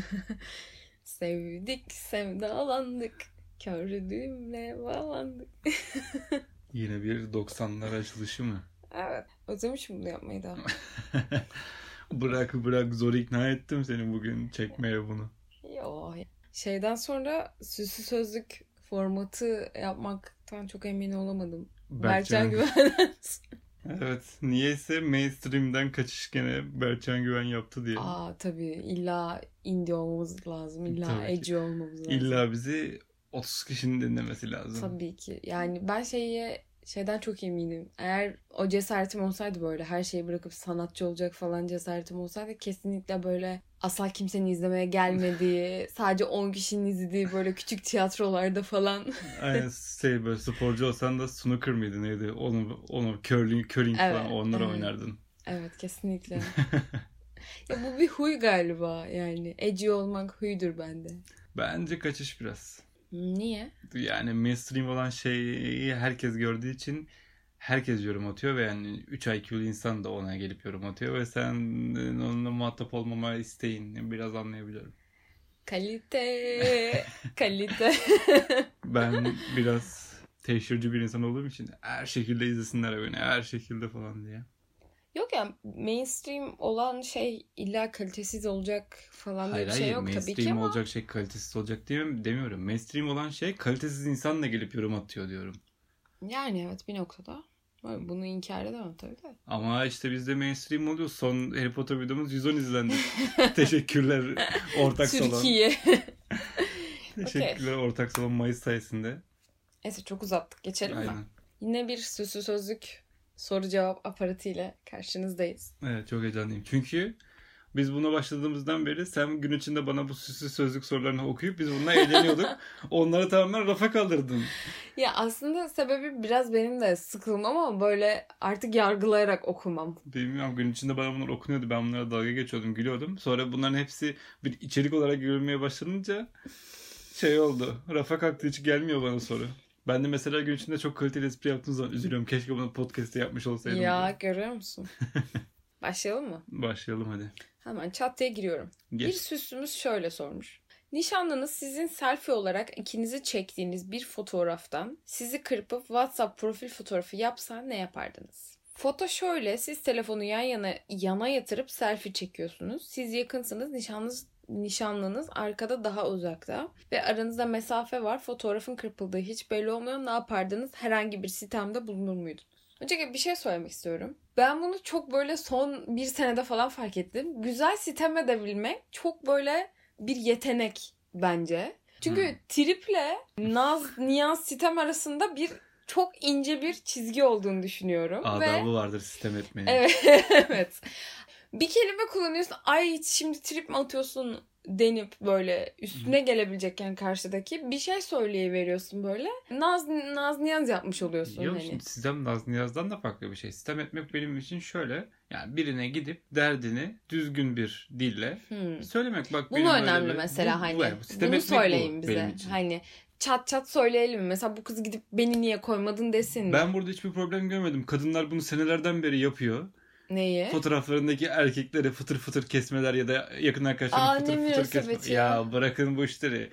Sevdik, sevdalandık. Kördüğümle bağlandık. Yine bir 90'lar açılışı mı? Evet. Özlemişim bunu yapmayı da. bırak bırak zor ikna ettim seni bugün çekmeye bunu. Yo. Şeyden sonra süslü sözlük formatı yapmaktan çok emin olamadım. Berkcan Güven. Evet. Niyeyse mainstream'den kaçış gene Berkcan Güven yaptı diye. Aa tabii illa indie olmamız lazım. İlla Tabii ki. edgy olmamız lazım. İlla bizi 30 kişinin dinlemesi lazım. Tabii ki. Yani ben şeyi şeyden çok eminim. Eğer o cesaretim olsaydı böyle her şeyi bırakıp sanatçı olacak falan cesaretim olsaydı kesinlikle böyle asla kimsenin izlemeye gelmediği, sadece 10 kişinin izlediği böyle küçük tiyatrolarda falan. Aynen şey böyle sporcu olsan da snooker mıydı neydi? Onu, onu curling, curling Evet, falan onları evet. oynardın. evet kesinlikle. ya bu bir huy galiba yani. Edgy olmak huydur bende. Bence kaçış biraz. Niye? Yani mainstream olan şeyi herkes gördüğü için herkes yorum atıyor ve yani 3 IQ'lu insan da ona gelip yorum atıyor ve sen onunla muhatap olmama isteğin biraz anlayabiliyorum. Kalite. Kalite. Ben biraz teşhirci bir insan olduğum için her şekilde izlesinler beni her şekilde falan diye. Yok ya mainstream olan şey illa kalitesiz olacak falan Hayır bir şey hayır yok tabii ki ama olacak şey kalitesiz olacak diye demiyorum. Mainstream olan şey kalitesiz insanla gelip yorum atıyor diyorum. yani evet bir noktada. Bunu inkar edemem tabii de. Ama işte bizde mainstream oluyor. Son Harry Potter videomuz 110 izlendi. Teşekkürler ortak salon. Türkiye. Teşekkürler ortak salon Mayıs sayesinde. Neyse çok uzattık. Geçelim mi? Aynen. Yine bir süslü sözlük soru cevap aparatı ile karşınızdayız. Evet çok heyecanlıyım. Çünkü biz buna başladığımızdan beri sen gün içinde bana bu süslü sözlük sorularını okuyup biz bununla eğleniyorduk. Onları tamamen rafa kaldırdın. Ya aslında sebebi biraz benim de sıkılmam ama böyle artık yargılayarak okumam. Bilmiyorum gün içinde bana bunlar okunuyordu. Ben bunlara dalga geçiyordum, gülüyordum. Sonra bunların hepsi bir içerik olarak görülmeye başlanınca şey oldu. Rafa kalktığı için gelmiyor bana soru. Ben de mesela gün içinde çok kaliteli espri yaptığım zaman üzülüyorum. Keşke bunu podcast'te yapmış olsaydım. Ya diye. görüyor musun? Başlayalım mı? Başlayalım hadi. Hemen çat diye giriyorum. Bir Geç. süslümüz şöyle sormuş. Nişanlınız sizin selfie olarak ikinizi çektiğiniz bir fotoğraftan sizi kırpıp WhatsApp profil fotoğrafı yapsa ne yapardınız? Foto şöyle siz telefonu yan yana yana yatırıp selfie çekiyorsunuz. Siz yakınsınız nişanlınız nişanlınız arkada daha uzakta ve aranızda mesafe var. Fotoğrafın kırpıldığı hiç belli olmuyor. Ne yapardınız? Herhangi bir sistemde bulunur muydunuz? Öncelikle bir şey söylemek istiyorum. Ben bunu çok böyle son bir senede falan fark ettim. Güzel sitem edebilmek çok böyle bir yetenek bence. Çünkü Hmm. triple naz, niyaz, sitem arasında bir çok ince bir çizgi olduğunu düşünüyorum. Ve Adabı vardır sistem etmenin. Evet. evet. Bir kelime kullanıyorsun. Ay şimdi trip mi atıyorsun denip böyle üstüne gelebilecekken karşıdaki bir şey söyleyiveriyorsun böyle. Naz naz niyaz yapmış oluyorsun Yok hani. şimdi sistem Naz Niyaz'dan da farklı bir şey. Sistem etmek benim için şöyle. Yani birine gidip derdini düzgün bir dille Hmm. söylemek. Bak Bunu önemli bir- mesela bu- hani. bu- yani Bunu etmek bu söyleyin bize. benim için. Hani çat çat söyleyelim? Mesela bu kız gidip beni niye koymadın desin? Ben burada hiçbir problem görmedim. Kadınlar bunu senelerden beri yapıyor. Neyi? Fotoğraflarındaki erkekleri fıtır fıtır kesmeler ya da yakın arkadaşlarını fıtır fıtır münasebet kesme. ya. Ya bırakın bu işleri.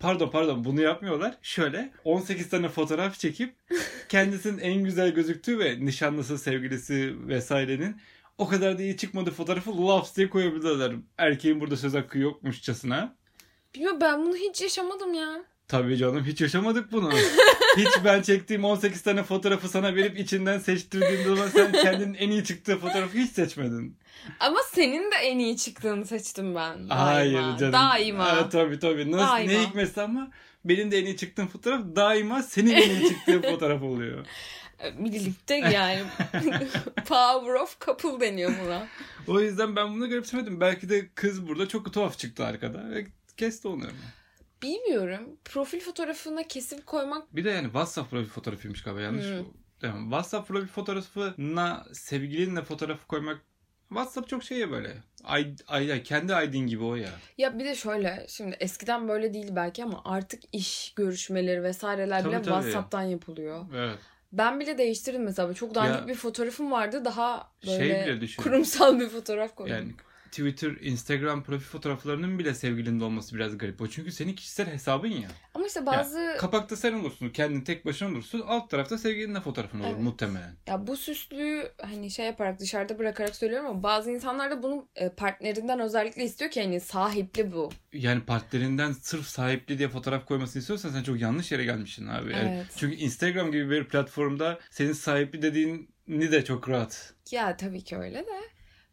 Pardon pardon bunu yapmıyorlar. Şöyle 18 tane fotoğraf çekip kendisinin en güzel gözüktüğü ve nişanlısı, sevgilisi vesairenin o kadar da iyi çıkmadığı fotoğrafı laps diye koyabilirler. Erkeğin burada söz hakkı yokmuşçasına. Bilmiyorum ben bunu hiç yaşamadım ya. Tabii canım hiç yaşamadık bunu. hiç ben çektiğim 18 tane fotoğrafı sana verip içinden seçtirdiğim zaman sen kendinin en iyi çıktığı fotoğrafı hiç seçmedin. Ama senin de en iyi çıktığını seçtim ben. Daima. Hayır canım. Daima. Evet, tabii tabii. Nasıl, Daima. Ne hikmetse ama benim de en iyi çıktığım fotoğraf daima senin en iyi çıktığın fotoğraf oluyor. Birlikte yani. Power of couple deniyor buna. O yüzden ben bunu garipsemedim. Belki de kız burada çok tuhaf çıktı arkada. Ve kesti onu. Bilmiyorum. Profil fotoğrafına kesip koymak Bir de yani WhatsApp profil fotoğrafıymış galiba yanlış. Bu. Yani WhatsApp profil fotoğrafına sevgilinle fotoğrafı koymak WhatsApp çok şey ya böyle. Ay, ay, kendi ID'in gibi o ya. Ya bir de şöyle şimdi eskiden böyle değil belki ama artık iş görüşmeleri vesaireler Tabii, bile tabii. WhatsApp'tan yapılıyor. Evet. Ben bile değiştirdim mesela. Çok dandik Ya- bir fotoğrafım vardı. Daha Şey böyle bile düşün. kurumsal bir fotoğraf koydum. Yani Twitter, Instagram profil fotoğraflarının bile sevgilinde olması biraz garip. O çünkü senin kişisel hesabın ya. Ama işte bazı Ya, kapakta sen olursun. Kendin tek başına olursun. Alt tarafta sevgilinle fotoğrafın olur Evet. muhtemelen. ya bu süslüğü hani şey yaparak dışarıda bırakarak söylüyorum ama bazı insanlar da bunu e, partnerinden özellikle istiyor ki hani sahipli bu. Yani partnerinden sırf sahipli diye fotoğraf koymasını istiyorsan sen çok yanlış yere gelmişsin abi. Yani Evet. Çünkü Instagram gibi bir platformda senin sahipli dediğini de çok rahat. Ya tabii ki öyle de.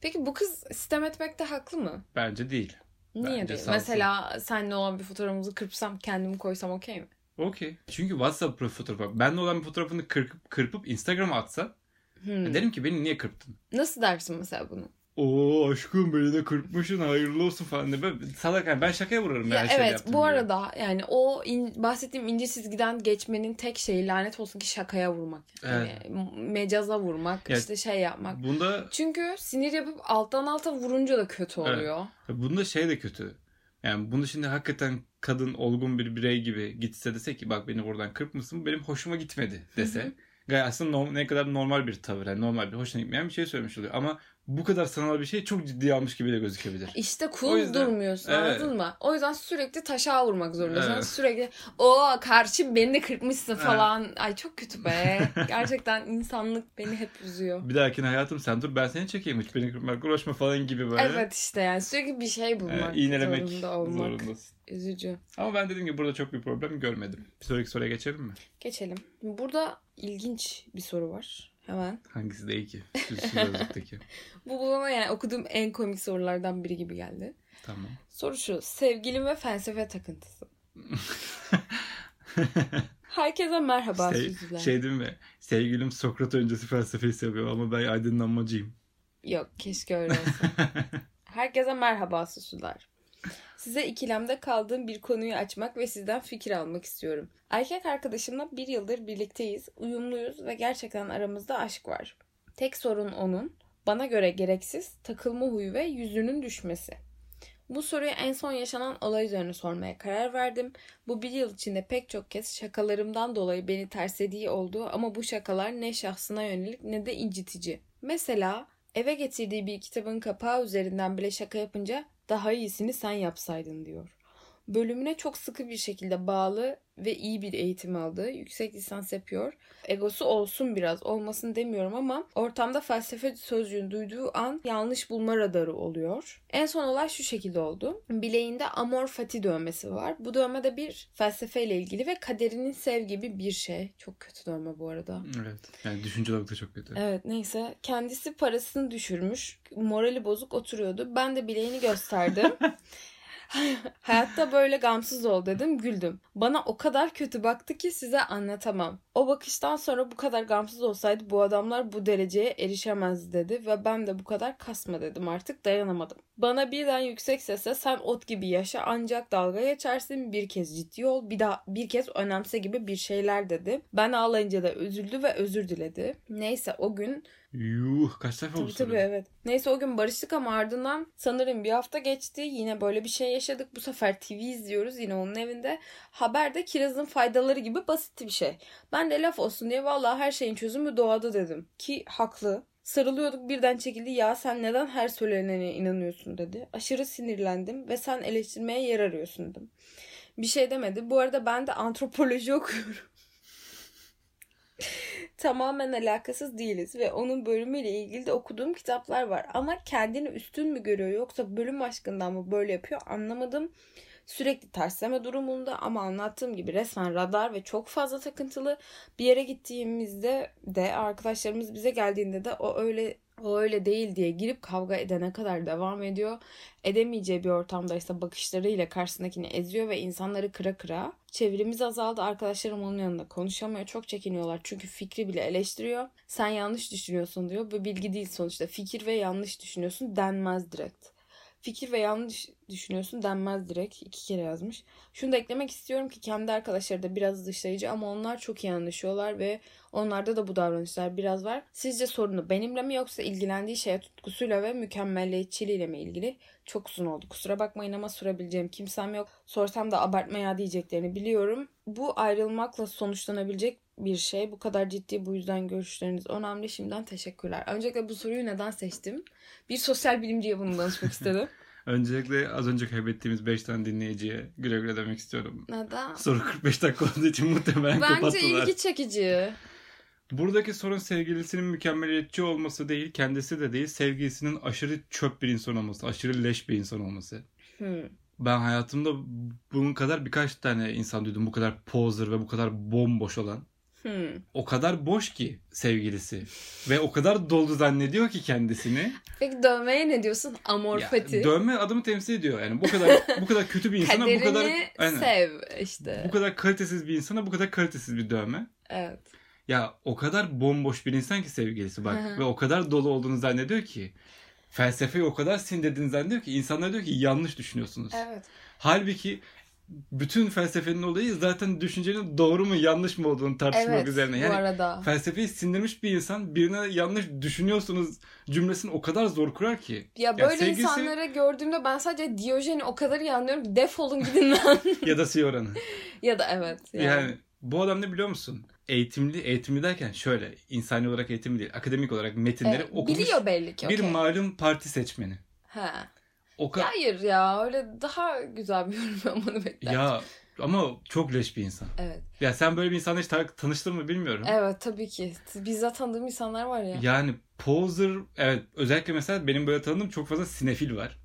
Peki bu kız sistem etmekte haklı mı? Bence değil. Niye Bence değil? salsın. Mesela seninle olan bir fotoğrafımızı kırpsam kendimi koysam okey mi? Okey. Çünkü WhatsApp profil fotoğrafı. Benle olan bir fotoğrafını kırpıp, kırpıp Instagram'a atsa Hmm. derim ki beni niye kırptın? Nasıl dersin mesela bunu? Oo aşkım beni de kırpmışsın hayırlı olsun falan diye. Ben, salak yani ben şakaya vurarım. Ya her şeyi evet bu gibi. arada yani o in- bahsettiğim ince çizgiden geçmenin tek şeyi lanet olsun ki şakaya vurmak. Yani m- mecaza vurmak, Ya- işte şey yapmak. Bunda Çünkü sinir yapıp alttan alta vurunca da kötü Evet. oluyor. bunda şey de kötü. Yani bunu şimdi hakikaten kadın olgun bir birey gibi gitse dese ki bak beni buradan kırpmışsın benim hoşuma gitmedi dese. Hı hı. Gayet aslında ne kadar normal bir tavır. Yani normal bir hoşuna gitmeyen bir şey söylemiş oluyor. Ama bu kadar sanal bir şey çok ciddiye almış gibi de gözükebilir. İşte O cool yüzden- durmuyorsun Evet. anladın mı? O yüzden sürekli taşa vurmak zorundasın. Evet. Sürekli o karşı beni de kırpmışsın Evet. falan. Ay çok kötü be. Gerçekten insanlık beni hep üzüyor. Bir dahakine hayatım sen dur ben seni çekeyim hiç beni kırpmak uğraşma falan gibi böyle. Evet işte yani sürekli bir şey bulmak iğnelemek zorunda olmak. zorundasın. Üzücü. Ama ben dediğim gibi burada çok bir problem görmedim. Bir sonraki soruya geçelim mi? Geçelim. Burada ilginç bir soru var. Hemen. Hangisi değil ki? Şu sözlükteki. Bu bana yani okuduğum en komik sorulardan biri gibi geldi. tamam. Soru şu. Sevgilim ve felsefe takıntısı. Herkese merhaba şey, süzüler. şey değil mi? Sevgilim Sokrat öncesi felsefeyi seviyor ama ben aydınlanmacıyım. Yok keşke öyle olsa. Herkese merhaba süsüler. Size ikilemde kaldığım bir konuyu açmak ve sizden fikir almak istiyorum. Erkek arkadaşımla bir yıldır birlikteyiz, uyumluyuz ve gerçekten aramızda aşk var. Tek sorun onun, bana göre gereksiz, takılma huyu ve yüzünün düşmesi. Bu soruyu en son yaşanan olay üzerine sormaya karar verdim. Bu bir yıl içinde pek çok kez şakalarımdan dolayı beni terslediği oldu ama bu şakalar ne şahsına yönelik ne de incitici. Mesela eve getirdiği bir kitabın kapağı üzerinden bile şaka yapınca daha iyisini sen yapsaydın diyor. Bölümüne çok sıkı bir şekilde bağlı ve iyi bir eğitim aldı. Yüksek lisans yapıyor. Egosu olsun biraz, olmasın demiyorum ama ortamda felsefe sözcüğünü duyduğu an yanlış bulma radarı oluyor. En son olay şu şekilde oldu. Bileğinde amor fati dövmesi var. Bu dövme de bir felsefeyle ilgili ve kaderinin sev gibi bir şey. Çok kötü dövme bu arada. evet. Yani düşünce olarak da çok kötü. Evet neyse. Kendisi parasını düşürmüş. Morali bozuk oturuyordu. Ben de bileğini gösterdim. Hayatta böyle gamsız ol dedim güldüm. Bana o kadar kötü baktı ki size anlatamam. O bakıştan sonra bu kadar gamsız olsaydı bu adamlar bu dereceye erişemezdi dedi ve ben de bu kadar kasma dedim artık dayanamadım. Bana birden yüksek sesle sen ot gibi yaşa ancak dalga geçersin bir kez ciddi ol bir daha bir kez önemse gibi bir şeyler dedi. Ben ağlayınca da üzüldü ve özür diledi. Neyse o gün Yuh kaç oldu Tabii tabii evet. Neyse o gün barıştık ama ardından sanırım bir hafta geçti. Yine böyle bir şey yaşadık. Bu sefer TV izliyoruz yine onun evinde. Haberde kirazın faydaları gibi basit bir şey. Ben de laf olsun diye vallahi her şeyin çözümü doğada dedim. Ki haklı. Sarılıyorduk birden çekildi ya sen neden her söylenene inanıyorsun dedi. Aşırı sinirlendim ve sen eleştirmeye yer arıyorsun dedim. Bir şey demedi. Bu arada ben de antropoloji okuyorum. Tamamen alakasız değiliz ve onun bölümüyle ilgili de okuduğum kitaplar var. Ama kendini üstün mü görüyor yoksa bölüm aşkından mı böyle yapıyor anlamadım. Sürekli tersleme durumunda ama anlattığım gibi resmen radar ve çok fazla takıntılı. Bir yere gittiğimizde de arkadaşlarımız bize geldiğinde de o öyle o öyle değil diye girip kavga edene kadar devam ediyor. Edemeyeceği bir ortamdaysa bakışlarıyla karşısındakini eziyor ve insanları kıra kıra. Çevremiz azaldı. Arkadaşlarım onun yanında konuşamıyor. Çok çekiniyorlar. Çünkü fikri bile eleştiriyor. Sen yanlış düşünüyorsun diyor. Bu bilgi değil sonuçta. Fikir ve yanlış düşünüyorsun denmez direkt. Fikir ve yanlış düşünüyorsun denmez direkt. İki kere yazmış. Şunu da eklemek istiyorum ki kendi arkadaşları da biraz dışlayıcı ama onlar çok iyi anlaşıyorlar ve onlarda da bu davranışlar biraz var. Sizce sorunu benimle mi yoksa ilgilendiği şeye tutkusuyla ve mükemmelliyetçiliğiyle mi ilgili? Çok uzun oldu. Kusura bakmayın ama sorabileceğim kimsem yok. Sorsam da abartmaya diyeceklerini biliyorum. Bu ayrılmakla sonuçlanabilecek bir şey. Bu kadar ciddi bu yüzden görüşleriniz önemli. Şimdiden teşekkürler. Öncelikle bu soruyu neden seçtim? Bir sosyal bilimciye bunu danışmak istedim. Öncelikle az önce kaybettiğimiz 5 tane dinleyiciye güle güle demek istiyorum. Neden? Soru 45 dakika olduğu için muhtemelen Bence kapattılar. ilgi çekici. Buradaki sorun sevgilisinin mükemmeliyetçi olması değil, kendisi de değil, sevgilisinin aşırı çöp bir insan olması, aşırı leş bir insan olması. Hmm. Ben hayatımda bunun kadar birkaç tane insan duydum bu kadar poser ve bu kadar bomboş olan. Hmm. O kadar boş ki sevgilisi ve o kadar doldu zannediyor ki kendisini. Peki dövmeye ne diyorsun? Amor Ya, dövme adamı temsil ediyor. Yani bu kadar bu kadar kötü bir insana bu kadar aynen, sev işte. bu kadar kalitesiz bir insana bu kadar kalitesiz bir dövme. Evet. Ya o kadar bomboş bir insan ki sevgilisi bak ve o kadar dolu olduğunu zannediyor ki felsefeyi o kadar sindirdiğini zannediyor ki insanlar diyor ki yanlış düşünüyorsunuz. Evet. Halbuki bütün felsefenin olayı zaten düşüncenin doğru mu yanlış mı olduğunu tartışmak Evet üzerine. bu Yani arada. felsefeyi sindirmiş bir insan birine yanlış düşünüyorsunuz cümlesini o kadar zor kurar ki. Ya böyle sevgilisi- insanları gördüğümde ben sadece Diyojen'i o kadar iyi anlıyorum ki defolun gidin lan. ya da Sioran'ı. ya da evet. Yani. Yani. bu adam ne biliyor musun? Eğitimli, eğitimli derken şöyle insani olarak eğitimli değil, akademik olarak metinleri Evet, okumuş biliyor belli ki. bir malum parti seçmeni. Ha. O kadar Hayır ya öyle daha güzel bir yorum yapmanı beklerdim. ya ama çok leş bir insan. Evet. Ya sen böyle bir insanla hiç ta- tanıştın mı bilmiyorum. Evet tabii ki. Bizzat tanıdığım insanlar var ya. Yani poser evet özellikle mesela benim böyle tanıdığım çok fazla sinefil var.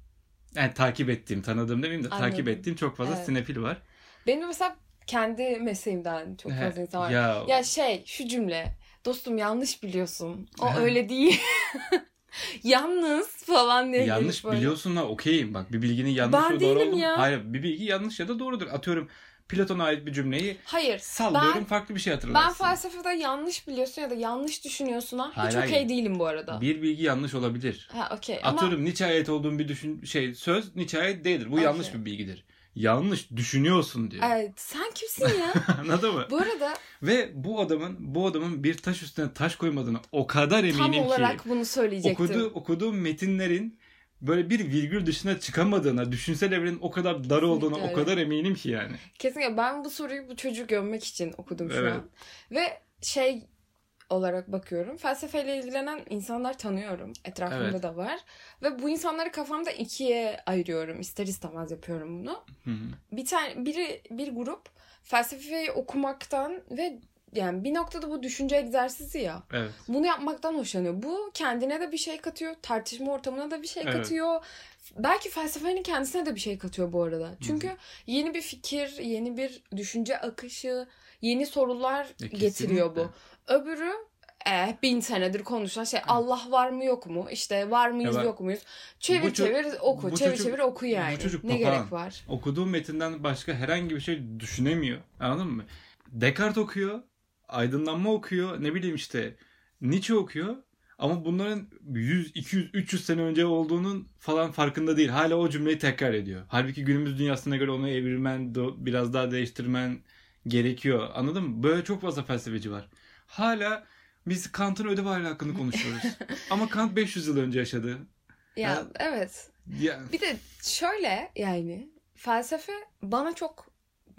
Yani takip ettiğim, tanıdığım demeyeyim de Anladım. takip ettiğim çok fazla Evet. sinefil var. Benim mesela kendi mesleğimden çok fazla He, insan var. Ya, Ya şey şu cümle. Dostum yanlış biliyorsun. O Ha. öyle değil. Yalnız falan diye yanlış böyle. biliyorsun da okeyim. Bak bir bilginin yanlış Ben ve doğru olduğunu. ya. Hayır bir bilgi yanlış ya da doğrudur. Atıyorum Platon'a ait bir cümleyi Hayır. sallıyorum Ben- farklı bir şey hatırlarsın. Ben felsefede yanlış biliyorsun ya da yanlış düşünüyorsun ha. Hayır, Hiç okey değilim bu arada. Bir bilgi yanlış olabilir. Ha okey ama Atıyorum Nietzsche'ye ait olduğum bir düşün şey söz Nietzsche'ye ait değildir. Bu Okey. yanlış bir bilgidir. Yanlış düşünüyorsun diyor. Evet, sen kimsin ya? Anladın mı? bu arada Ve bu adamın bu adamın bir taş üstüne taş koymadığını o kadar eminim tam ki olarak bunu söyleyecektim. okuduğu okuduğum metinlerin böyle bir virgül dışına çıkamadığına, düşünsel evrenin o kadar dar olduğuna o öyle. kadar eminim ki yani. Kesinlikle ben bu soruyu bu çocuğu gömmek için okudum şu Evet. an. Ve şey olarak bakıyorum. Felsefeyle ilgilenen insanlar tanıyorum. Etrafımda Evet. da var. Ve bu insanları kafamda ikiye ayırıyorum. İster istemez yapıyorum bunu. Hı hı. Bir tane biri bir grup felsefeyi okumaktan ve yani bir noktada bu düşünce egzersizi ya. Evet. Bunu yapmaktan hoşlanıyor. Bu kendine de bir şey katıyor. Tartışma ortamına da bir şey Evet. katıyor. Belki felsefenin kendisine de bir şey katıyor bu arada. Çünkü yeni bir fikir, yeni bir düşünce akışı, yeni sorular E, getiriyor bu. Öbürü eh, bin senedir konuşulan şey Allah var mı yok mu? İşte var mıyız bak, yok muyuz? Çevir ço- çevir oku, çevir çocuk- çevir oku yani. bu çocuk ne papağan. gerek var? Okuduğu metinden başka herhangi bir şey düşünemiyor. Anladın mı? Descartes okuyor, aydınlanma okuyor, ne bileyim işte Nietzsche okuyor. Ama bunların 100, 200, 300 sene önce olduğunun falan farkında değil. Hala o cümleyi tekrar ediyor. Halbuki günümüz dünyasına göre onu evirmen, biraz daha değiştirmen gerekiyor. Anladın mı? Böyle çok fazla felsefeci var. Hala biz Kant'ın ödev hali hakkında konuşuyoruz. Ama Kant 500 yıl önce yaşadı. Ya, Ya- evet. Ya, Bir de şöyle yani felsefe bana çok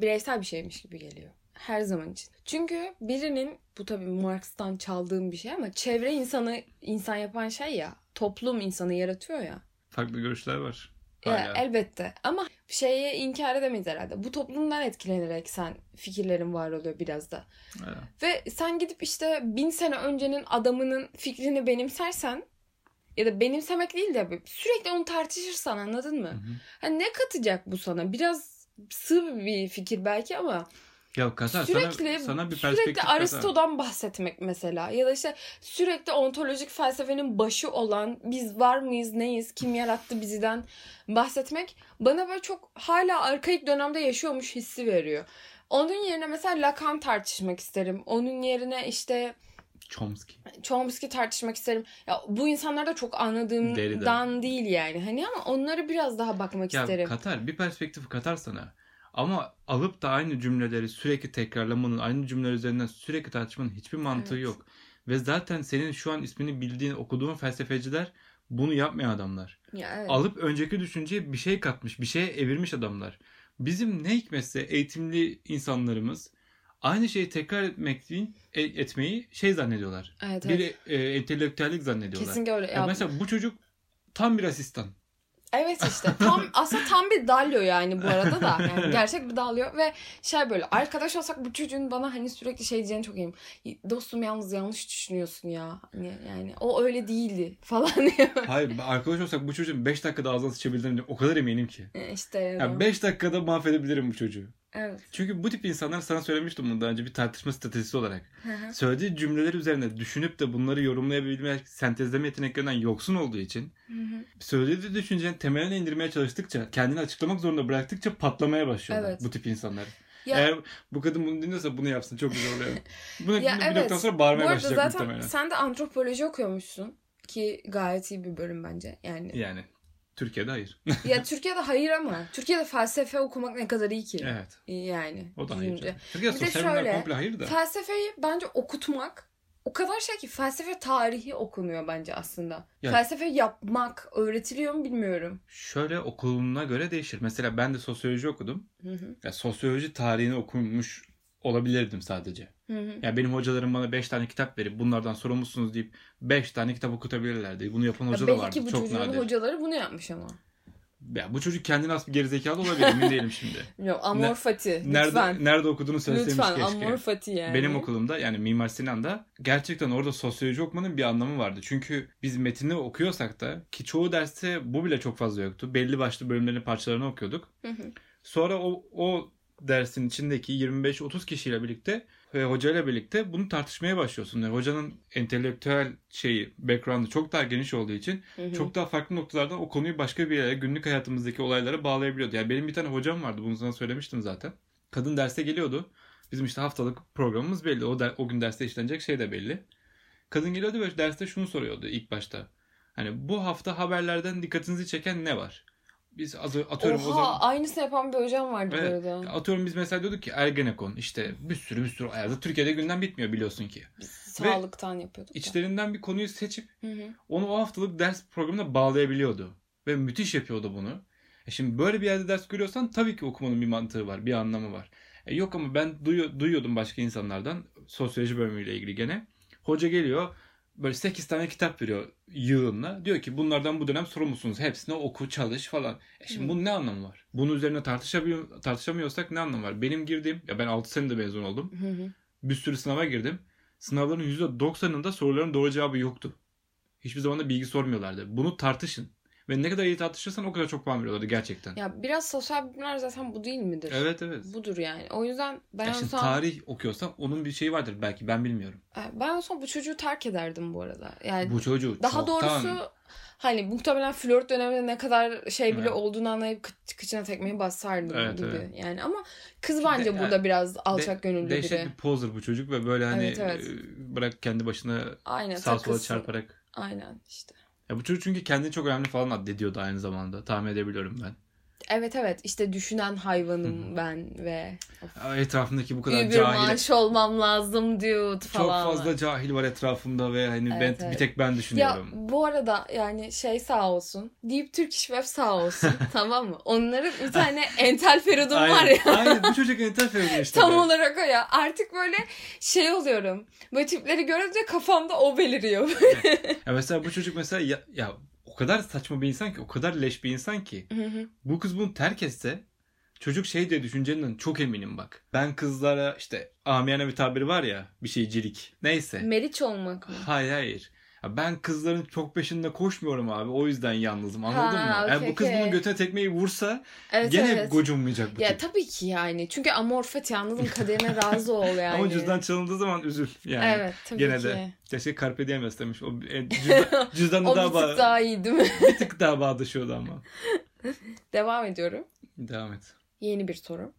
bireysel bir şeymiş gibi geliyor. Her zaman için. Çünkü birinin bu tabii Marx'tan çaldığım bir şey ama çevre insanı insan yapan şey ya. Toplum insanı yaratıyor ya. farklı görüşler var. Ya, elbette ama şeyi inkar edemeyiz herhalde. Bu toplumdan etkilenerek sen fikirlerin var oluyor biraz da. Hala. Ve sen gidip işte bin sene öncenin adamının fikrini benimsersen ya da benimsemek değil de sürekli onu tartışırsan anladın mı? Hı hı. Hani ne katacak bu sana? Biraz sığ bir fikir belki ama Ya Katar sürekli sana, sana bir sürekli katar. Aristo'dan bahsetmek mesela ya da işte sürekli ontolojik felsefenin başı olan biz var mıyız neyiz kim yarattı biziden bahsetmek bana böyle çok hala arkaik dönemde yaşıyormuş hissi veriyor. Onun yerine mesela Lacan tartışmak isterim. Onun yerine işte Chomsky. Chomsky tartışmak isterim. Ya bu insanlar da çok anladığımdan Derrida. değil yani. Hani ama onlara biraz daha bakmak Ya isterim. Katar bir perspektif katar sana. Ama alıp da aynı cümleleri sürekli tekrarlamanın, aynı cümleler üzerinden sürekli tartışmanın hiçbir mantığı Evet. yok. Ve zaten senin şu an ismini bildiğin, okuduğun felsefeciler bunu yapmayan adamlar. Ya evet. Alıp önceki düşünceye bir şey katmış, bir şeye evirmiş adamlar. Bizim ne hikmetse eğitimli insanlarımız aynı şeyi tekrar etmek e, etmeyi şey zannediyorlar. Evet, Bir evet. e, entelektüellik zannediyorlar. Kesinlikle öyle. Ya Ya, mesela bu çocuk tam bir asistan. Evet işte tam aslında tam bir dalyo yani bu arada da yani gerçek bir dalyo ve şey böyle arkadaş olsak bu çocuğun bana hani sürekli şey diyeceğini çok iyiyim. Dostum yalnız yanlış düşünüyorsun ya. Hani yani o öyle değildi falan diye. Hayır arkadaş olsak bu çocuğun 5 dakikada ağzına sıçabildiğine o kadar eminim ki. E, işte Yani 5 dakikada mahvedebilirim bu çocuğu. Evet. Çünkü bu tip insanlar sana söylemiştim bunu daha önce bir tartışma stratejisi olarak. Hı hı. Söylediği cümleler üzerine düşünüp de bunları yorumlayabilme, sentezleme yeteneklerinden yoksun olduğu için söylediği düşüncenin temeline indirmeye çalıştıkça, kendini açıklamak zorunda bıraktıkça patlamaya başlıyorlar Evet. bu tip insanlar. Ya- Eğer bu kadın bunu dinliyorsa bunu yapsın çok güzel oluyor. Buna Ya bir evet. noktadan sonra Bu bağırmaya arada başlayacak zaten muhtemelen. sen de antropoloji okuyormuşsun ki gayet iyi bir bölüm bence yani. Yani Türkiye'de hayır. ya Türkiye'de hayır ama Türkiye'de felsefe okumak ne kadar iyi ki. evet. Yani. O da hayır. canım. Türkiye'de Bir de sosyal şöyle, komple hayır da. Felsefeyi bence okutmak o kadar şey ki felsefe tarihi okunuyor bence aslında. Yani- Felsefe yapmak öğretiliyor mu bilmiyorum. Şöyle okuluna göre değişir. Mesela ben de sosyoloji okudum. Hı hı. Ya sosyoloji tarihini okumuş olabilirdim sadece. Hı hı. Ya benim hocalarım bana 5 tane kitap verip bunlardan sorumlusunuz deyip 5 tane kitap okutabilirlerdi. Bunu yapan Ya hoca da belki vardı. bu Çok çocuğun nadir. hocaları bunu yapmış ama. Ya bu çocuk kendine has bir gerizekalı olabilir emin değilim şimdi. Bilmiyorum, amor fati. Lütfen. Nerede nerede okuduğunu söyleseymiş Lütfen keşke. amor fati yani. Benim okulumda yani Mimar Sinan'da gerçekten orada sosyoloji okumanın bir anlamı vardı. Çünkü biz metini okuyorsak da ki çoğu derste bu bile çok fazla yoktu. Belli başlı bölümlerin parçalarını okuyorduk. Hı hı. Sonra o, o dersin içindeki 25-30 kişiyle birlikte ve hocayla birlikte bunu tartışmaya başlıyorsun. Yani hocanın entelektüel şeyi, background'ı çok daha geniş olduğu için Hı hı. çok daha farklı noktalardan o konuyu başka bir yere, günlük hayatımızdaki olaylara bağlayabiliyordu. Yani benim bir tane hocam vardı, bunu sana söylemiştim zaten. Kadın derse geliyordu. Bizim işte haftalık programımız belli. O, der, o gün derste işlenecek şey de belli. Kadın geliyordu ve derste şunu soruyordu ilk başta. Hani bu hafta haberlerden dikkatinizi çeken ne var? Biz atıyorum Oha o zaman... aynısını yapan bir hocam vardı Evet. bu arada. Atıyorum biz mesela diyorduk ki Ergenekon işte bir sürü bir sürü ayarda Türkiye'de gündem bitmiyor biliyorsun ki. Biz sağlıktan yapıyorduk. da. İçlerinden bir konuyu seçip Hı hı. onu o haftalık ders programına bağlayabiliyordu. Ve müthiş yapıyordu bunu. E şimdi böyle bir yerde ders görüyorsan tabii ki okumanın bir mantığı var, bir anlamı var. E yok ama ben duyu- duyuyordum başka insanlardan sosyoloji bölümüyle ilgili gene. Hoca geliyor böyle 8 tane kitap veriyor yığınla. Diyor ki bunlardan bu dönem sorumlusunuz. Hepsini oku, çalış falan. E şimdi Hı. bunun ne anlamı var? Bunun üzerine tartışabiliyor, tartışamıyorsak ne anlamı var? Benim girdiğim, ya ben 6 senede mezun oldum. Hı. Bir sürü sınava girdim. Sınavların %90'ında soruların doğru cevabı yoktu. Hiçbir zaman da bilgi sormuyorlardı. Bunu tartışın. Ve ne kadar iyi tartışırsan o kadar çok puan veriyorlardı gerçekten. Ya biraz sosyal bilimler zaten bu değil midir? Evet evet. Budur yani. O yüzden ben Ya şimdi olsam, tarih okuyorsan onun bir şeyi vardır belki ben bilmiyorum. ben olsam bu çocuğu terk ederdim bu arada. Yani Bu çocuğu daha çoktan- doğrusu hani muhtemelen flört döneminde ne kadar şey bile Evet. olduğunu anlayıp kı- kıçına tekmeyi basardım Evet, gibi. evet. Yani ama kız bence yani burada biraz alçak De- gönüllü dehşet biri. bir poser bu çocuk ve böyle hani Evet, evet. e, bırak kendi başına Aynen sağa sola çarparak. Aynen işte. Ya bu çocuk çünkü kendini çok önemli falan addediyordu aynı zamanda. Tahmin edebiliyorum ben. Evet evet işte düşünen hayvanım ben ve Etrafındaki bu kadar cahil maaş olmam lazım çok falan. fazla cahil var etrafımda ve hani Evet, ben evet. bir tek ben Ya düşünüyorum. bu arada yani şey sağ olsun. Deep Turkish Web sağ olsun. tamam mı? Onların bir tane entel feridun var ya. aynen bu çocuk entel feridun işte. Tam be. olarak o ya. Artık böyle şey oluyorum. Böyle tipleri görünce kafamda o beliriyor. Ya mesela bu çocuk mesela ya, ya kadar saçma bir insan ki o kadar leş bir insan ki Hı hı. bu kız bunu terk etse çocuk şey diye düşüneceğinden çok eminim bak. Ben kızlara işte amiyane bir tabiri var ya bir şeycilik. Neyse. Meriç olmak mı? Hayır hayır. Ya ben kızların çok peşinde koşmuyorum abi. O yüzden yalnızım. Anladın Ha, mı? Yani okey, bu kız okey. bunun götüne tekmeyi vursa Evet gene evet. gocunmayacak bu Ya tip. tabii ki yani. Çünkü amor fati anladın mı? kaderine razı ol yani. Ama cüzdan çalındığı zaman üzül. Yani Evet tabii gene ki. de. Keşke Carpe Diem demiş. O e, cüzdan, cüzdanla O daha, bir bağ, tık daha iyi değil mi? bir tık daha bağdaşıyordu ama. Devam ediyorum. Devam et. Yeni bir soru.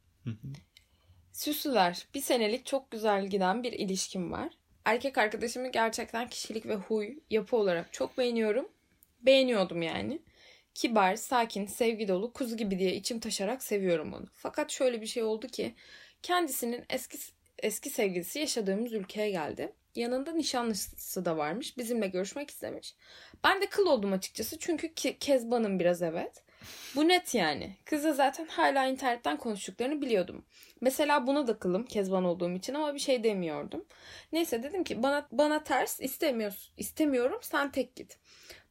Süslüler. Bir senelik çok güzel giden bir ilişkim var. Erkek arkadaşımı gerçekten kişilik ve huy, yapı olarak çok beğeniyorum. Beğeniyordum yani. Kibar, sakin, sevgi dolu, kuzu gibi diye içim taşarak seviyorum onu. Fakat şöyle bir şey oldu ki kendisinin eski eski sevgilisi yaşadığımız ülkeye geldi. Yanında nişanlısı da varmış. Bizimle görüşmek istemiş. Ben de kıl oldum açıkçası çünkü ki, Kezban'ım biraz evet. Bu net yani. Kızla zaten hala internetten konuştuklarını biliyordum. Mesela buna da kılım Kezban olduğum için ama bir şey demiyordum. Neyse dedim ki bana bana ters istemiyorsun. istemiyorum sen tek git.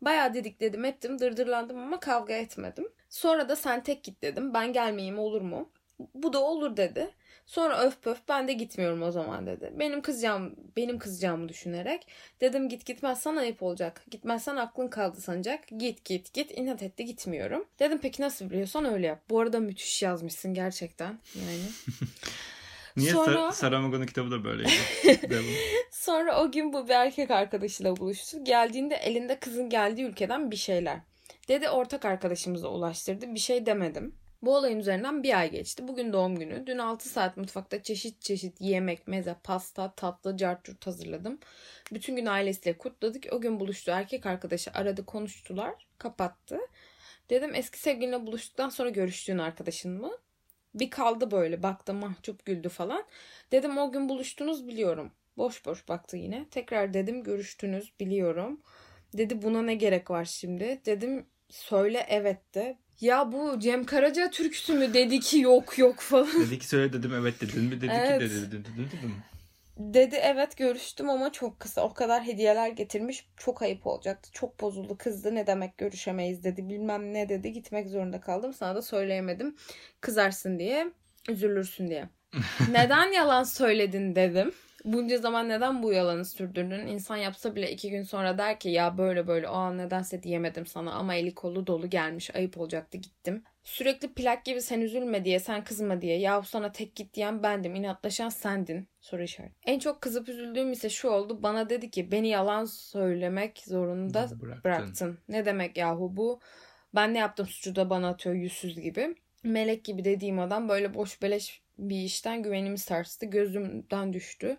Bayağı dedik dedim ettim dırdırlandım ama kavga etmedim. Sonra da sen tek git dedim. Ben gelmeyeyim olur mu? Bu da olur dedi. Sonra öf pöf ben de gitmiyorum o zaman dedi. Benim kızacağım, benim kızacağımı düşünerek dedim git gitmezsen ayıp olacak. Gitmezsen aklın kaldı sanacak. Git git git inat etti gitmiyorum. Dedim peki nasıl biliyorsan öyle yap. Bu arada müthiş yazmışsın gerçekten yani. Niye Sonra- Sar- Saramago'nun kitabı da böyleydi. Sonra o gün bu bir erkek arkadaşıyla buluştu. Geldiğinde elinde kızın geldiği ülkeden bir şeyler. Dedi ortak arkadaşımıza ulaştırdı. Bir şey demedim. Bu olayın üzerinden bir ay geçti. Bugün doğum günü. Dün 6 saat mutfakta çeşit çeşit yemek, meze, pasta, tatlı, cartçurt hazırladım. Bütün gün ailesiyle kutladık. O gün buluştu erkek arkadaşı aradı konuştular. Kapattı. Dedim eski sevgilinle buluştuktan sonra görüştüğün arkadaşın mı? Bir kaldı böyle baktı mahcup güldü falan. Dedim o gün buluştunuz biliyorum. Boş boş baktı yine. Tekrar dedim görüştünüz biliyorum. Dedi buna ne gerek var şimdi? Dedim söyle evet de. Ya bu Cem Karaca türküsü mü dedi ki yok yok falan. dedi ki söyle dedim evet dedin mi dedi Evet. ki dedi dedim dedim dedim. Dedi evet görüştüm ama çok kısa. O kadar hediyeler getirmiş. Çok ayıp olacaktı. Çok bozuldu kızdı. Ne demek görüşemeyiz dedi. Bilmem ne dedi. Gitmek zorunda kaldım. Sana da söyleyemedim. Kızarsın diye. Üzülürsün diye. neden yalan söyledin dedim. Bunca zaman neden bu yalanı sürdürdün? İnsan yapsa bile iki gün sonra der ki ya böyle böyle o an nedense diyemedim sana ama eli kolu dolu gelmiş ayıp olacaktı gittim. Sürekli plak gibi sen üzülme diye sen kızma diye ya sana tek git diyen bendim inatlaşan sendin soru işareti. En çok kızıp üzüldüğüm ise şu oldu bana dedi ki beni yalan söylemek zorunda Bıraktın. bıraktın. Ne demek yahu bu? Ben ne yaptım suçu da bana atıyor yüzsüz gibi. Melek gibi dediğim adam böyle boş beleş bir işten güvenimi sarstı. Gözümden düştü.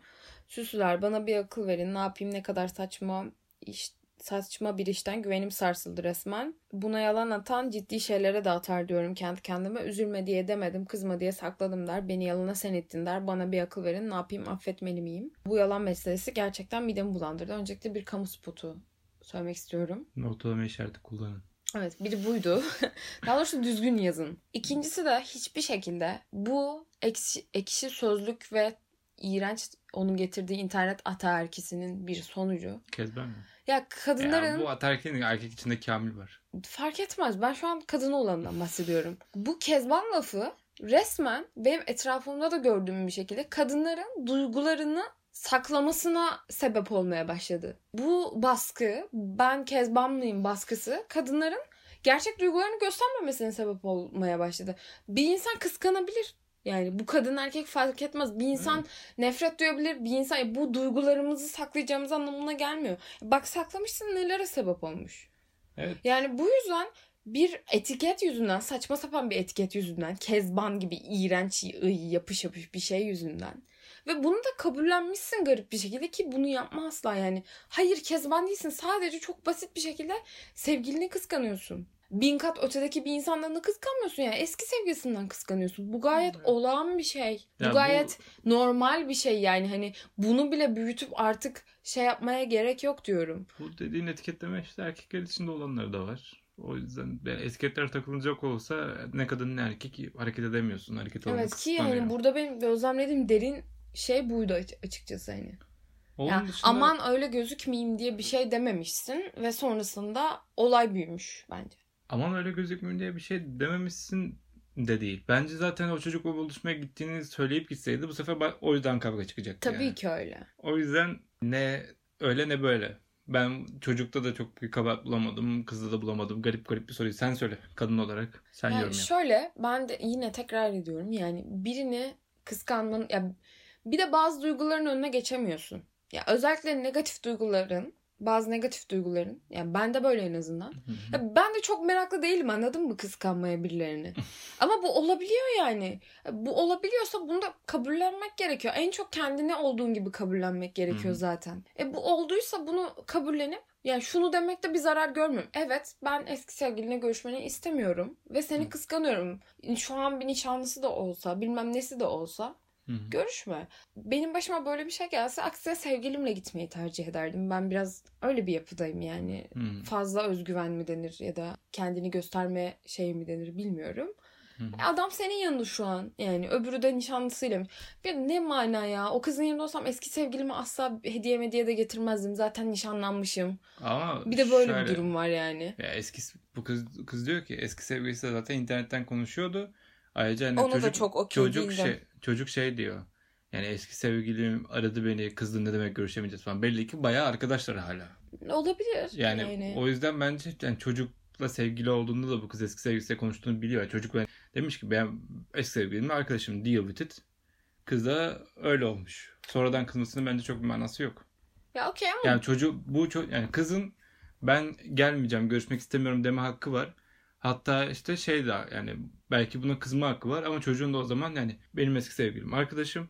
Süsüler bana bir akıl verin. Ne yapayım ne kadar saçma iş, saçma bir işten güvenim sarsıldı resmen. Buna yalan atan ciddi şeylere de atar diyorum kendi kendime. Üzülme diye demedim, kızma diye sakladım der. Beni yalana sen ettin der. Bana bir akıl verin. Ne yapayım affetmeli miyim? Bu yalan meselesi gerçekten midemi bulandırdı. Öncelikle bir kamu spotu söylemek istiyorum. Ortalama işareti kullanın. Evet biri buydu. Daha doğrusu düzgün yazın. İkincisi de hiçbir şekilde bu ekşi, ekşi sözlük ve iğrenç onun getirdiği internet ataerkisinin bir sonucu. Kezben mi? Ya kadınların Ya bu atarken erkek içinde kamil var. fark etmez. Ben şu an kadın olanından bahsediyorum. Bu kezban lafı resmen benim etrafımda da gördüğüm bir şekilde kadınların duygularını saklamasına sebep olmaya başladı. Bu baskı, ben kezbanlıyım baskısı kadınların gerçek duygularını göstermemesine sebep olmaya başladı. Bir insan kıskanabilir. Yani bu kadın erkek fark etmez. Bir insan nefret duyabilir. Bir insan bu duygularımızı saklayacağımız anlamına gelmiyor. Bak saklamışsın nelere sebep olmuş. Evet. Yani bu yüzden bir etiket yüzünden saçma sapan bir etiket yüzünden kezban gibi iğrenç yapış yapış bir şey yüzünden ve bunu da kabullenmişsin garip bir şekilde ki bunu yapma asla yani. Hayır kezban değilsin sadece çok basit bir şekilde sevgilini kıskanıyorsun. Bin kat ötedeki bir insandan da kıskanmıyorsun yani eski sevgilisinden kıskanıyorsun. Bu gayet Evet. olağan bir şey. Bu Ya bu- gayet normal bir şey yani hani bunu bile büyütüp artık şey yapmaya gerek yok diyorum. Bu dediğin etiketleme işte erkekler içinde olanları da var. O yüzden yani etiketler takılacak olsa ne kadın ne erkek hareket edemiyorsun. Hareket Evet ki hani burada benim gözlemlediğim derin şey buydu aç- açıkçası hani. Onun Ya, dışında aman öyle gözükmeyeyim diye bir şey dememişsin ve sonrasında olay büyümüş bence. Aman öyle gözükmüyor diye bir şey dememişsin de değil. Bence zaten o çocuk o buluşmaya gittiğini söyleyip gitseydi bu sefer o yüzden kavga çıkacaktı. Tabii yani. ki öyle. O yüzden ne öyle ne böyle. Ben çocukta da çok bir kabahat bulamadım. Kızda da bulamadım. Garip garip bir soruyu. Sen söyle kadın olarak. Sen Yani yorum yap. şöyle ben de yine tekrar ediyorum yani birini kıskanmanın ya bir de bazı duyguların önüne geçemiyorsun. Ya özellikle negatif duyguların bazı negatif duyguların yani ben de böyle en azından. Ya ben de çok meraklı değilim anladın mı kıskanmaya birilerini. Ama bu olabiliyor yani. Bu olabiliyorsa bunu da kabullenmek gerekiyor. En çok kendine olduğun gibi kabullenmek gerekiyor zaten. E bu olduysa bunu kabullenip yani şunu demekte bir zarar görmüyorum. Evet ben eski sevgiline görüşmeni istemiyorum ve seni kıskanıyorum. Şu an bir nişanlısı da olsa bilmem nesi de olsa Hı hı. Görüşme. Benim başıma böyle bir şey gelse aksine sevgilimle gitmeyi tercih ederdim. Ben biraz öyle bir yapıdayım yani. Hı. Fazla özgüven mi denir ya da kendini gösterme şey mi denir bilmiyorum. Hı hı. Adam senin yanında şu an. Yani öbürü de nişanlısıyla. Bir ne mana ya. O kızın yanında olsam eski sevgilime asla hediye hediye de getirmezdim. Zaten nişanlanmışım. Ama Bir de böyle şöyle, bir durum var yani. Ya eski bu kız kız diyor ki eski sevgilisi de zaten internetten konuşuyordu. Ayrıca hani Ona da çocuk, çok okey çocuk değildim. şey çocuk şey diyor. Yani eski sevgilim aradı beni kızdı ne demek görüşemeyeceğiz falan. Belli ki bayağı arkadaşlar hala. Olabilir. Yani, Yani, o yüzden bence yani çocukla sevgili olduğunda da bu kız eski sevgilisiyle konuştuğunu biliyor. Yani çocuk ben demiş ki ben eski sevgilimle arkadaşım deal with it. Kız da öyle olmuş. Sonradan kızmasının bence çok bir manası yok. Ya okey ama Yani çocuk bu ço- yani kızın ben gelmeyeceğim görüşmek istemiyorum deme hakkı var. Hatta işte şey de yani belki buna kızma hakkı var ama çocuğun da o zaman yani benim eski sevgilim arkadaşım.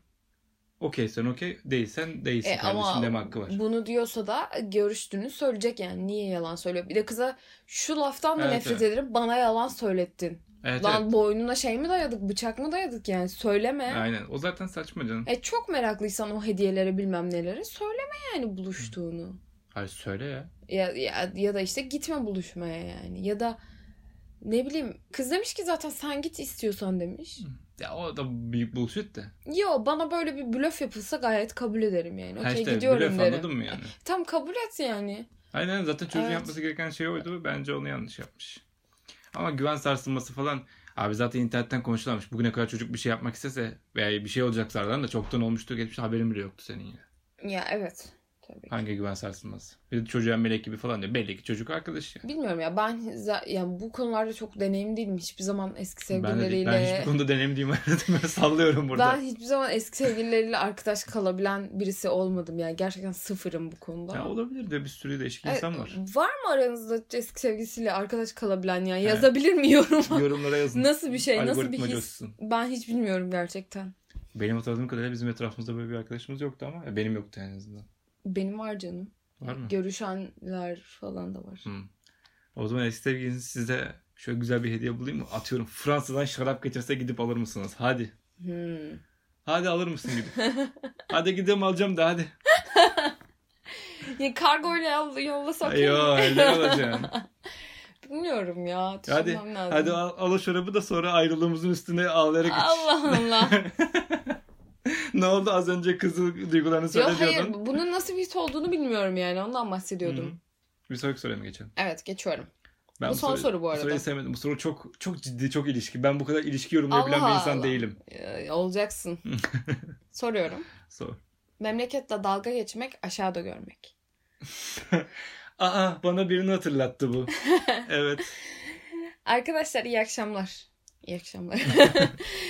Okeysen okey değilsen değilsin E, kardeşim ama deme hakkı var. bunu diyorsa da görüştüğünü söyleyecek yani. Niye yalan söylüyor? Bir de kıza şu laftan da Evet, nefret evet. ederim. Bana yalan söylettin. Evet, Lan evet. boynuna şey mi dayadık? Bıçak mı dayadık yani? Söyleme. Aynen o zaten saçma canım. E çok meraklıysan o hediyelere bilmem nelere söyleme yani buluştuğunu. Hayır söyle ya. Ya, ya, ya da işte gitme buluşmaya yani. Ya da ne bileyim kız demiş ki zaten sen git istiyorsan demiş. Ya o da büyük bullshit de. Yo bana böyle bir blöf yapılsa gayet kabul ederim yani. Okey işte gidiyorum blöf derim. anladın mı yani? Tam kabul et yani. Aynen zaten çocuğun Evet. yapması gereken şey oydu. Bence onu yanlış yapmış. Ama güven sarsılması falan abi zaten internetten konuşulanmış. Bugüne kadar çocuk bir şey yapmak istese veya bir şey olacak zaten da çoktan olmuştu. Geçmiş haberin bile yoktu senin ya. Ya evet. Tabii. ki. Hangi güven sarsılması? Bir de çocuğa melek gibi falan diyor. Belli ki çocuk arkadaş ya. Bilmiyorum ya ben yani bu konularda çok deneyim değilim. Hiçbir zaman eski Ben, de, sevgilileriyle ben hiçbir konuda deneyimliyim. ben sallıyorum burada. ben hiçbir zaman eski sevgilileriyle arkadaş kalabilen birisi olmadım yani. Gerçekten sıfırım bu konuda. Ya olabilir de bir sürü değişik Evet, insan var. Var mı aranızda eski sevgilisiyle arkadaş kalabilen ya? Yazabilir mi yoruma? Yorumlara yazın. Nasıl bir şey? Nasıl bir his? coşsun. Ben hiç bilmiyorum gerçekten. Benim hatırladığım kadarıyla bizim etrafımızda böyle bir arkadaşımız yoktu ama ya benim yoktu en azından. Benim var canım. Var mı? Görüşenler falan da var. Hı. O zaman eski sevgiliniz size şöyle güzel bir hediye bulayım mı? Atıyorum Fransa'dan şarap getirse gidip alır mısınız? Hadi. Hmm. Hadi alır mısın gidip? hadi gidelim alacağım da hadi. Ya kargoyla yoll- yollasak iyi. Yo öyle alacaksın. Bilmiyorum ya. hadi lazım. hadi al, al o şarabı da sonra ayrılığımızın üstüne ağlayarak. Allah Allah. Ne oldu az önce kızı duygularını Yok söyle hayır bunun nasıl bir his olduğunu bilmiyorum yani ondan bahsediyordum. Hı. Bir sonraki soruya mı geçelim? Evet geçiyorum. Ben Bu son soru bu arada. soruyu sevmedim. Bu soru çok çok ciddi, çok ilişki. Ben bu kadar ilişki yorumlayabilen Allah bir insan Allah. değilim. Ee, olacaksın. Soruyorum. Sor. Memleketle dalga geçmek aşağıda görmek. Aa bana birini hatırlattı bu. evet. Arkadaşlar iyi akşamlar. İyi akşamlar.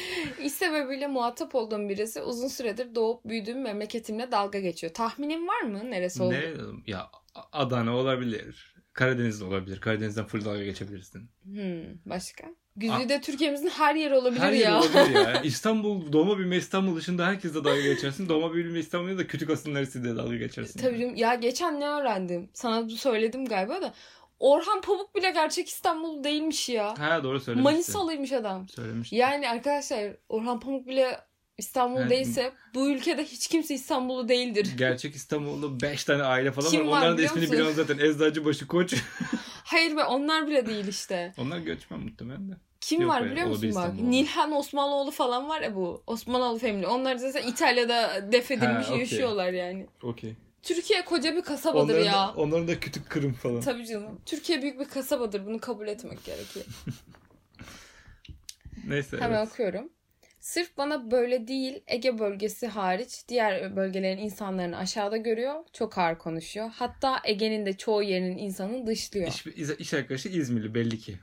İş sebebiyle muhatap olduğum birisi uzun süredir doğup büyüdüğüm memleketimle dalga geçiyor. Tahminin var mı neresi oldu? Ne? Ya Adana olabilir. Karadeniz de olabilir. Karadeniz'den full dalga geçebilirsin. Hmm, başka? Güzide Türkiye'mizin her yeri olabilir Her ya. yer olabilir ya. İstanbul, doğma büyüme İstanbul dışında herkesle dalga geçersin. Doğma büyüme İstanbul'da da kütük asıl neresiyle dalga geçersin. Tabii canım. ya geçen ne öğrendim? Sana söyledim galiba da. Orhan Pamuk bile gerçek İstanbul değilmiş ya. Ha doğru söylemiştin. Manisalıymış adam. Söylemiştin. Yani arkadaşlar Orhan Pamuk bile İstanbul Evet. değilse bu ülkede hiç kimse İstanbullu değildir. Gerçek İstanbul'da 5 tane aile falan Kim var. var Onların da ismini musun? biliyorum zaten. Eczacıbaşı Koç. Hayır be onlar bile değil işte. Onlar göçmen muhtemelen de. Kim Yok var be, biliyor musun bak? Nilhan Osmanoğlu falan var ya bu. Osmanoğlu family. Onlar zaten İtalya'da defedilmiş Ha, okey. yaşıyorlar yani. Okey. Türkiye koca bir kasabadır Onların, ya. onların da kütük kırım falan. Tabii canım. Türkiye büyük bir kasabadır. Bunu kabul etmek gerekiyor. Neyse Hemen evet. okuyorum. Sırf bana böyle değil Ege bölgesi hariç diğer bölgelerin insanlarını aşağıda görüyor. Çok ağır konuşuyor. Hatta Ege'nin de çoğu yerinin insanını dışlıyor. İş, iş arkadaşı İzmirli belli ki.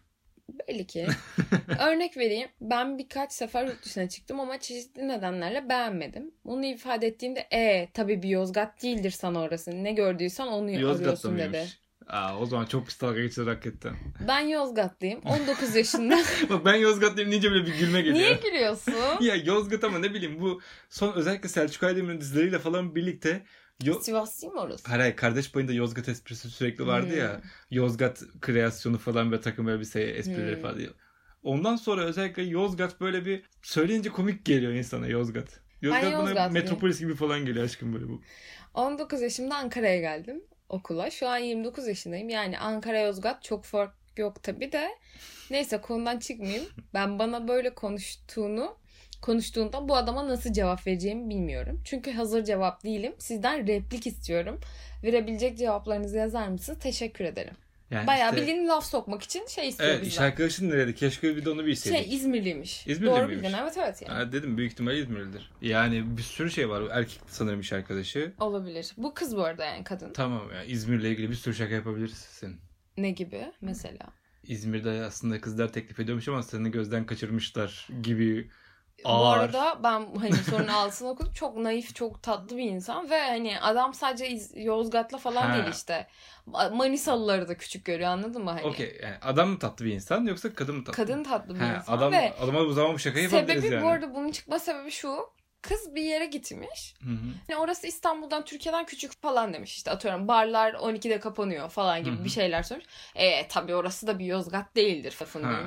Belli ki. Örnek vereyim. Ben birkaç sefer yurt dışına çıktım ama çeşitli nedenlerle beğenmedim. Bunu ifade ettiğimde e tabii bir Yozgat değildir sana orası. Ne gördüysen onu Yozgat'ta arıyorsun dedi. Aa, o zaman çok pis dalga geçiyor hakikaten. Ben Yozgatlıyım. 19 yaşında. Bak ben Yozgatlıyım deyince bile bir gülme geliyor. Niye gülüyorsun? ya Yozgat ama ne bileyim bu son özellikle Selçuk Aydemir'in dizileriyle falan birlikte Yo- Sivas değil mi orası? Hayır, hayır kardeş payında Yozgat esprisi sürekli vardı Hmm. ya. Yozgat kreasyonu falan ve takım elbise esprileri Hmm. falan. Ondan sonra özellikle Yozgat böyle bir söyleyince komik geliyor insana Yozgat. Yozgat bana Yozgatlıyım. metropolis gibi falan geliyor aşkım böyle bu. 19 yaşımda Ankara'ya geldim okula. Şu an 29 yaşındayım. Yani Ankara Yozgat çok fark yok tabii de. Neyse konudan çıkmayayım. Ben bana böyle konuştuğunu konuştuğunda bu adama nasıl cevap vereceğimi bilmiyorum. Çünkü hazır cevap değilim. Sizden replik istiyorum. Verebilecek cevaplarınızı yazar mısınız? Teşekkür ederim. Yani Bayağı işte- bildiğin laf sokmak için şey istiyor Evet iş bizden. arkadaşın nerede? Keşke bir de onu bilseydik. Şey İzmirliymiş. İzmirli Doğru miymiş? bildin evet evet yani. Ha, dedim büyük ihtimal İzmirlidir. Yani bir sürü şey var. Erkek sanırım iş arkadaşı. Olabilir. Bu kız bu arada yani kadın. Tamam ya İzmir'le ilgili bir sürü şaka yapabilirsin. Ne gibi mesela? İzmir'de aslında kızlar teklif ediyormuş ama seni gözden kaçırmışlar gibi Bu ağır. arada ben hani sorunun altını okudum. Çok naif, çok tatlı bir insan ve hani adam sadece İz- Yozgat'la falan Ha. değil işte. Manisalıları da küçük görüyor anladın mı hani? Okey yani adam mı tatlı bir insan yoksa kadın mı tatlı? Kadın tatlı bir Ha, insan adam, ve adama bu zaman bu şakayı yapabiliriz sebebi yani. bu arada bunun çıkma sebebi şu. Kız bir yere gitmiş. Hı hı. Yani orası İstanbul'dan, Türkiye'den küçük falan demiş işte atıyorum barlar 12'de kapanıyor falan gibi Hı hı. bir şeyler söylemiş. E tabii orası da bir Yozgat değildir lafını Ha.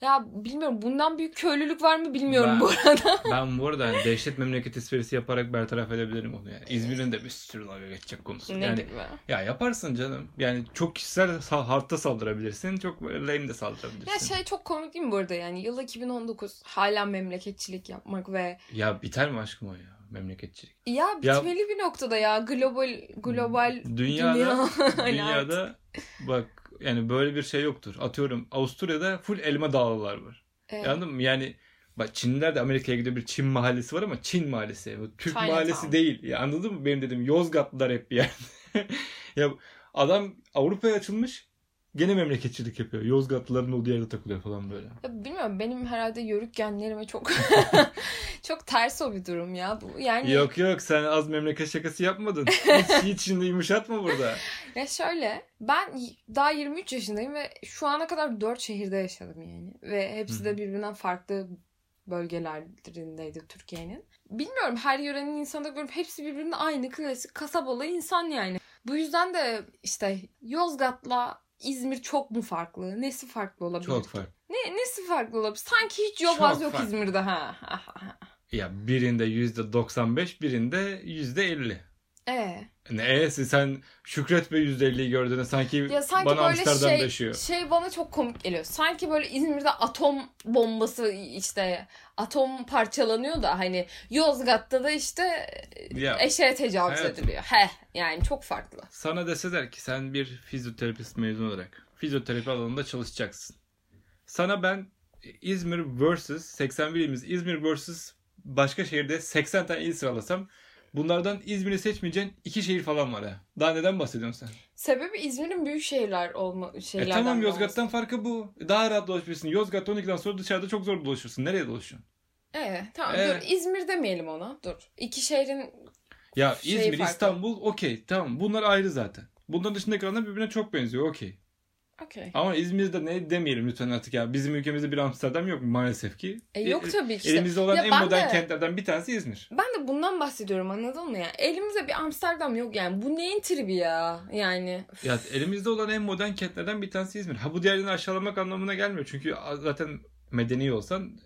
Ya bilmiyorum bundan büyük köylülük var mı bilmiyorum Ben- bu arada. Ben bu arada hani dehşet memleket esprisi yaparak bertaraf edebilirim onu yani. İzmir'in de bir sürü dalga geçecek konusu. ne yani gibi? ya yaparsın canım. Yani çok kişisel hardta saldırabilirsin. Çok lame de saldırabilirsin. Ya şey çok komik değil mi bu arada yani yıl 2019 hala memleketçilik yapmak ve Ya biter mi aşkım o ya memleketçilik? ya Ya- bitmeli bir noktada ya global global Dünyada dünya dünyada bak yani böyle bir şey yoktur. Atıyorum Avusturya'da full elma dağlılar var. Evet. Anladın mı? Yani bak Çinliler de Amerika'ya gidiyor bir Çin mahallesi var ama Çin mahallesi. Bu Türk Chinatown. mahallesi değil. Ya anladın mı? Benim dediğim Yozgatlılar hep bir yerde. ya adam Avrupa'ya açılmış gene memleketçilik yapıyor. Yozgatlıların olduğu yerde takılıyor falan böyle. Ya bilmiyorum benim herhalde yörük genlerime çok çok ters o bir durum ya bu yani Yok yok sen az memleket şakası yapmadın. hiç, hiç şimdi yumuşatma burada. ya şöyle ben daha 23 yaşındayım ve şu ana kadar 4 şehirde yaşadım yani ve hepsi de birbirinden farklı bölgelerindeydi Türkiye'nin. Bilmiyorum her yörenin insanı da görüp hepsi birbirine aynı klasik kasabalı insan yani. Bu yüzden de işte Yozgat'la İzmir çok mu farklı? Nesi farklı olabilir? Çok farklı. Ne, nesi farklı olabilir? Sanki hiç yobaz Çok yok farklı. İzmir'de ha. Ya birinde yüzde 95 birinde yüzde 50. Ee, Ne e'si sen Şükret Bey yüzde 50'yi gördüğünde sanki, ya sanki bana böyle Amsterdam'da şey, yaşıyor. şey bana çok komik geliyor. Sanki böyle İzmir'de atom bombası işte atom parçalanıyor da hani Yozgat'ta da işte Ya, eşeğe tecavüz hayatım. ediliyor. He yani çok farklı. Sana deseler ki sen bir fizyoterapist mezun olarak fizyoterapi alanında çalışacaksın. Sana ben İzmir vs 81 ilimiz İzmir vs başka şehirde 80 tane il sıralasam bunlardan İzmir'i seçmeyeceğin iki şehir falan var ha. Daha neden bahsediyorsun sen? Sebebi İzmir'in büyük şehirler olma E şeylerden. tamam olması. Yozgat'tan farkı bu. Daha rahat dolaşabilirsin. Yozgat'ta 12'den sonra dışarıda çok zor dolaşırsın. Nereye dolaşıyorsun? Ee, tamam Ee. dur İzmir demeyelim ona. Dur. İki şehrin Ya İzmir, farklı. İstanbul okey tamam bunlar ayrı zaten. Bunların dışındaki alanlar birbirine çok benziyor okey. Okey. Ama İzmir'de ne demeyelim lütfen artık ya. Bizim ülkemizde bir Amsterdam yok maalesef ki. E, yok tabii ki. işte. Elimizde olan Ya en modern de- kentlerden bir tanesi İzmir. Ben de bundan bahsediyorum anladın mı ya? Elimizde bir Amsterdam yok yani. Bu neyin tribi ya? Yani. Ya elimizde olan en modern kentlerden bir tanesi İzmir. Ha bu diğerlerini aşağılamak anlamına gelmiyor. Çünkü zaten medeni olsan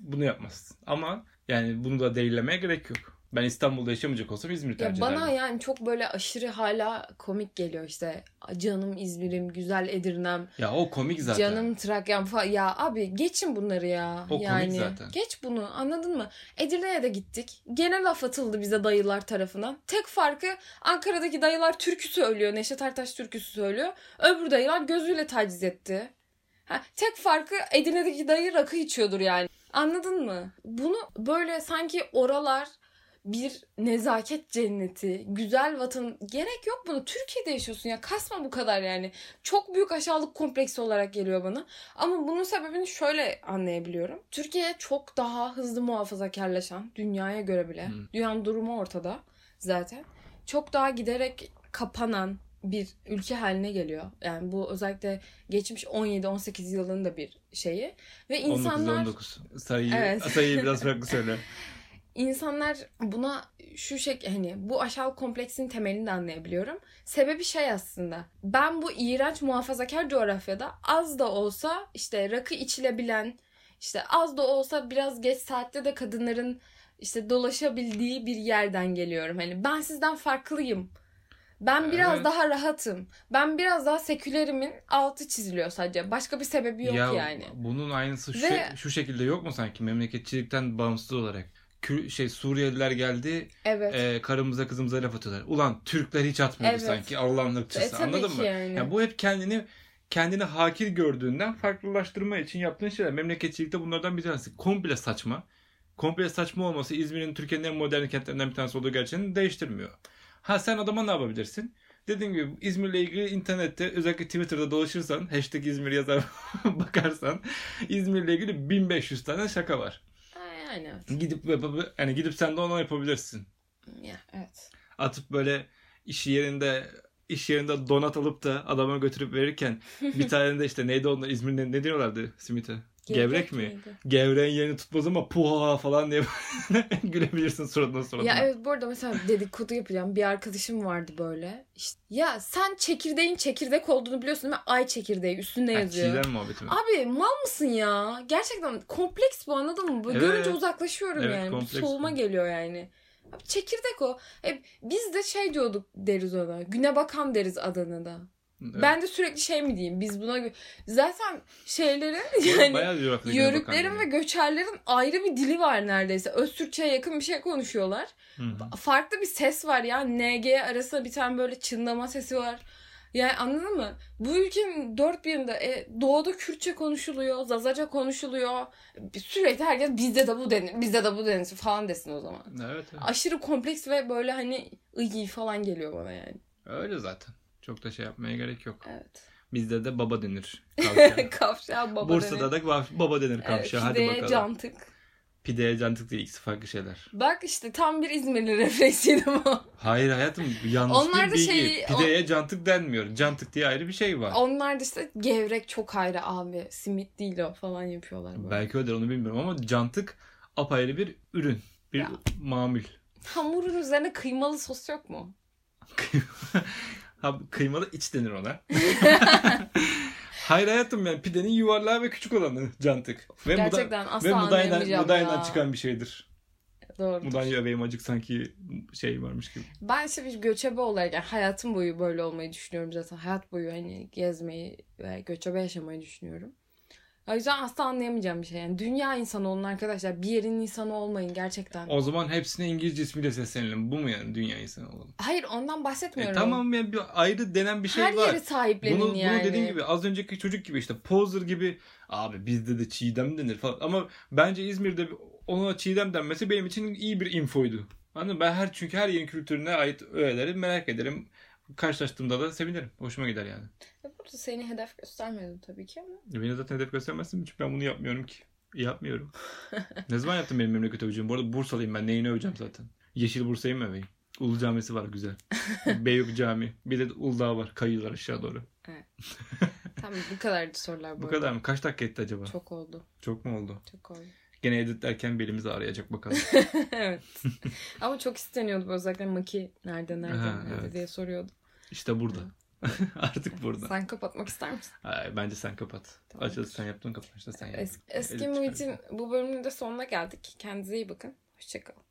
bunu yapmazsın. Ama yani bunu da değillemeye gerek yok. Ben İstanbul'da yaşamayacak olsam İzmir'i Ya tercih bana ederdim. yani çok böyle aşırı hala komik geliyor işte. Canım İzmir'im, güzel Edirne'm, Ya o komik zaten. canım Trakya'm falan. Ya abi geçin bunları ya. O komik yani zaten. geç bunu anladın mı? Edirne'ye de gittik. Gene laf atıldı bize dayılar tarafından. Tek farkı Ankara'daki dayılar türkü söylüyor. Neşet Ertaş türküsü söylüyor. Öbür dayılar gözüyle taciz etti. Ha, tek farkı Edirne'deki dayı rakı içiyordur yani. Anladın mı? Bunu böyle sanki oralar bir nezaket cenneti, güzel vatan gerek yok bunu. Türkiye'de yaşıyorsun ya. Kasma bu kadar yani. Çok büyük aşağılık kompleksi olarak geliyor bana. Ama bunun sebebini şöyle anlayabiliyorum. Türkiye çok daha hızlı muhafazakarlaşan dünyaya göre bile. Hı. Dünyanın durumu ortada zaten. Çok daha giderek kapanan bir ülke haline geliyor. Yani bu özellikle geçmiş 17-18 yılın da bir şeyi. Ve insanlar 19 sayıyı, Evet. sayıyı biraz farklı söyle. İnsanlar buna şu şey hani bu aşağılık kompleksin temelini de anlayabiliyorum. Sebebi şey aslında. Ben bu iğrenç muhafazakar coğrafyada az da olsa işte rakı içilebilen işte az da olsa biraz geç saatte de kadınların işte dolaşabildiği bir yerden geliyorum. Hani ben sizden farklıyım. Ben biraz Evet. daha rahatım. Ben biraz daha sekülerimin altı çiziliyor sadece. Başka bir sebebi yok ya, yani. Bunun aynısı şu, Ve- şu şekilde yok mu sanki memleketçilikten bağımsız olarak? Kür- şey Suriyeliler geldi Evet. e, karımıza kızımıza laf atıyorlar. Ulan Türkler hiç atmıyordu Evet. sanki Allah'ın E, ırkçısı anladın mı? yani. Ya bu hep kendini kendini hakir gördüğünden farklılaştırma için yaptığın şeyler. Memleketçilikte bunlardan bir tanesi. Komple saçma. Komple saçma olması İzmir'in Türkiye'nin en modern kentlerinden bir tanesi olduğu gerçeğini değiştirmiyor. Ha sen adama ne yapabilirsin? Dediğim gibi İzmir'le ilgili internette özellikle Twitter'da dolaşırsan hashtag İzmir yazar bakarsan İzmir'le ilgili 1500 tane şaka var. Yani evet. Gidip yapab- yani gidip sen de onu yapabilirsin. Ya, evet. Atıp böyle iş yerinde iş yerinde donat alıp da adama götürüp verirken bir tane de işte neydi onlar İzmir'de ne diyorlardı simite? Gevrek, mi? miydi? Gevreğin yerini tutmaz ama puha falan diye gülebilirsin suratına suratına. Ya evet bu arada mesela dedikodu yapacağım. Bir arkadaşım vardı böyle. İşte, ya sen çekirdeğin çekirdek olduğunu biliyorsun değil mi? Ay çekirdeği üstünde Ha, yazıyor. Çiğdem muhabbeti mi? Abi mal mısın ya? Gerçekten kompleks bu anladın mı? Böyle Evet. Görünce uzaklaşıyorum Evet, yani. Bir kompleks soğuma bu. geliyor yani. Abi çekirdek o. E, biz de şey diyorduk deriz ona. Güne bakan deriz Adana'da. Evet. Ben de sürekli şey mi diyeyim? Biz buna gö- zaten şeylerin yani Yörüklerin ve göçerlerin ayrı bir dili var neredeyse. Öztürkçe'ye yakın bir şey konuşuyorlar. Hı hı. Farklı bir ses var ya. NG arasında bir tane böyle çınlama sesi var. Yani anladın mı? Bu ülkenin dört bir yanında e, doğuda Kürtçe konuşuluyor, Zazaca konuşuluyor. Sürekli herkes bizde de bu denir, bizde de bu denir falan desin o zaman. Evet, evet. Aşırı kompleks ve böyle hani iyi falan geliyor bana yani. Öyle zaten. Çok da şey yapmaya gerek yok. Evet. Bizde de baba denir. Kavşağa. Kavşağı baba Bursa'da denir. da va- baba denir Evet, kavşağa. Hadi bakalım. cantık. Pideye cantık değil ikisi farklı şeyler. Bak işte tam bir İzmirli refleksiydi bu. Hayır hayatım yanlış Onlar bir da bilgi. şeyi- Pideye cantık denmiyor. Cantık diye ayrı bir şey var. Onlar da işte gevrek çok ayrı abi. Simit değil o falan yapıyorlar böyle. Belki öyledir onu bilmiyorum ama cantık apayrı bir ürün. Bir Ya. mamul. Hamurun üzerine kıymalı sos yok mu? ha, kıymalı iç denir ona. Hayır hayatım yani pidenin yuvarlağı ve küçük olanı cantık. Ve muda, Gerçekten asla ve mudayla ya. çıkan bir şeydir. Doğru. Mudanya öbeğim acık sanki şey varmış gibi. Ben işte bir göçebe olarak yani hayatım boyu böyle olmayı düşünüyorum zaten. Hayat boyu hani gezmeyi ve göçebe yaşamayı düşünüyorum. O yüzden asla anlayamayacağım bir şey. Yani dünya insanı olun arkadaşlar. Bir yerin insanı olmayın gerçekten. O zaman hepsine İngilizce ismiyle seslenelim. Bu mu yani dünya insanı olalım? Hayır ondan E, bahsetmiyorum. tamam ya bir ayrı denen bir şey Her var. yeri sahiplenin Bunu, yani. bunu dediğim gibi az önceki çocuk gibi işte poser gibi abi bizde de çiğdem denir falan. Ama bence İzmir'de ona çiğdem denmesi benim için iyi bir infoydu. Anladın mı? Ben her çünkü her yerin kültürüne ait öğeleri merak ederim. Karşılaştığımda da sevinirim. Hoşuma gider yani. Ya Burada seni hedef göstermedim tabii ki ama. Beni zaten hedef göstermezsin çünkü ben bunu yapmıyorum ki. Yapmıyorum. ne zaman yaptım benim memleket öveceğim? Bu arada Bursalıyım ben. Neyini öveceğim zaten? Yeşil Bursa'yı mı öveyim? Ulu Camisi var güzel. Beylik Cami. Bir de Uludağ var. Kayıyorlar aşağı doğru. Tamam bu kadardı sorular bu, Bu arada. kadar mı? Kaç dakika etti acaba? Çok, Çok oldu. mu oldu? Çok oldu. Gene editlerken belimiz ağrıyacak bakalım. evet. Ama çok isteniyordu özellikle Maki nerede nerede Ha, nerede evet. diye soruyordu. İşte burada. Artık burada. Sen kapatmak ister misin? Ay, bence sen kapat. Tamam. Açılışı sen yaptın kapanışı da sen yap. Es- eski Muhit'in bu bölümünün de sonuna geldik. Kendinize iyi bakın. Hoşçakalın.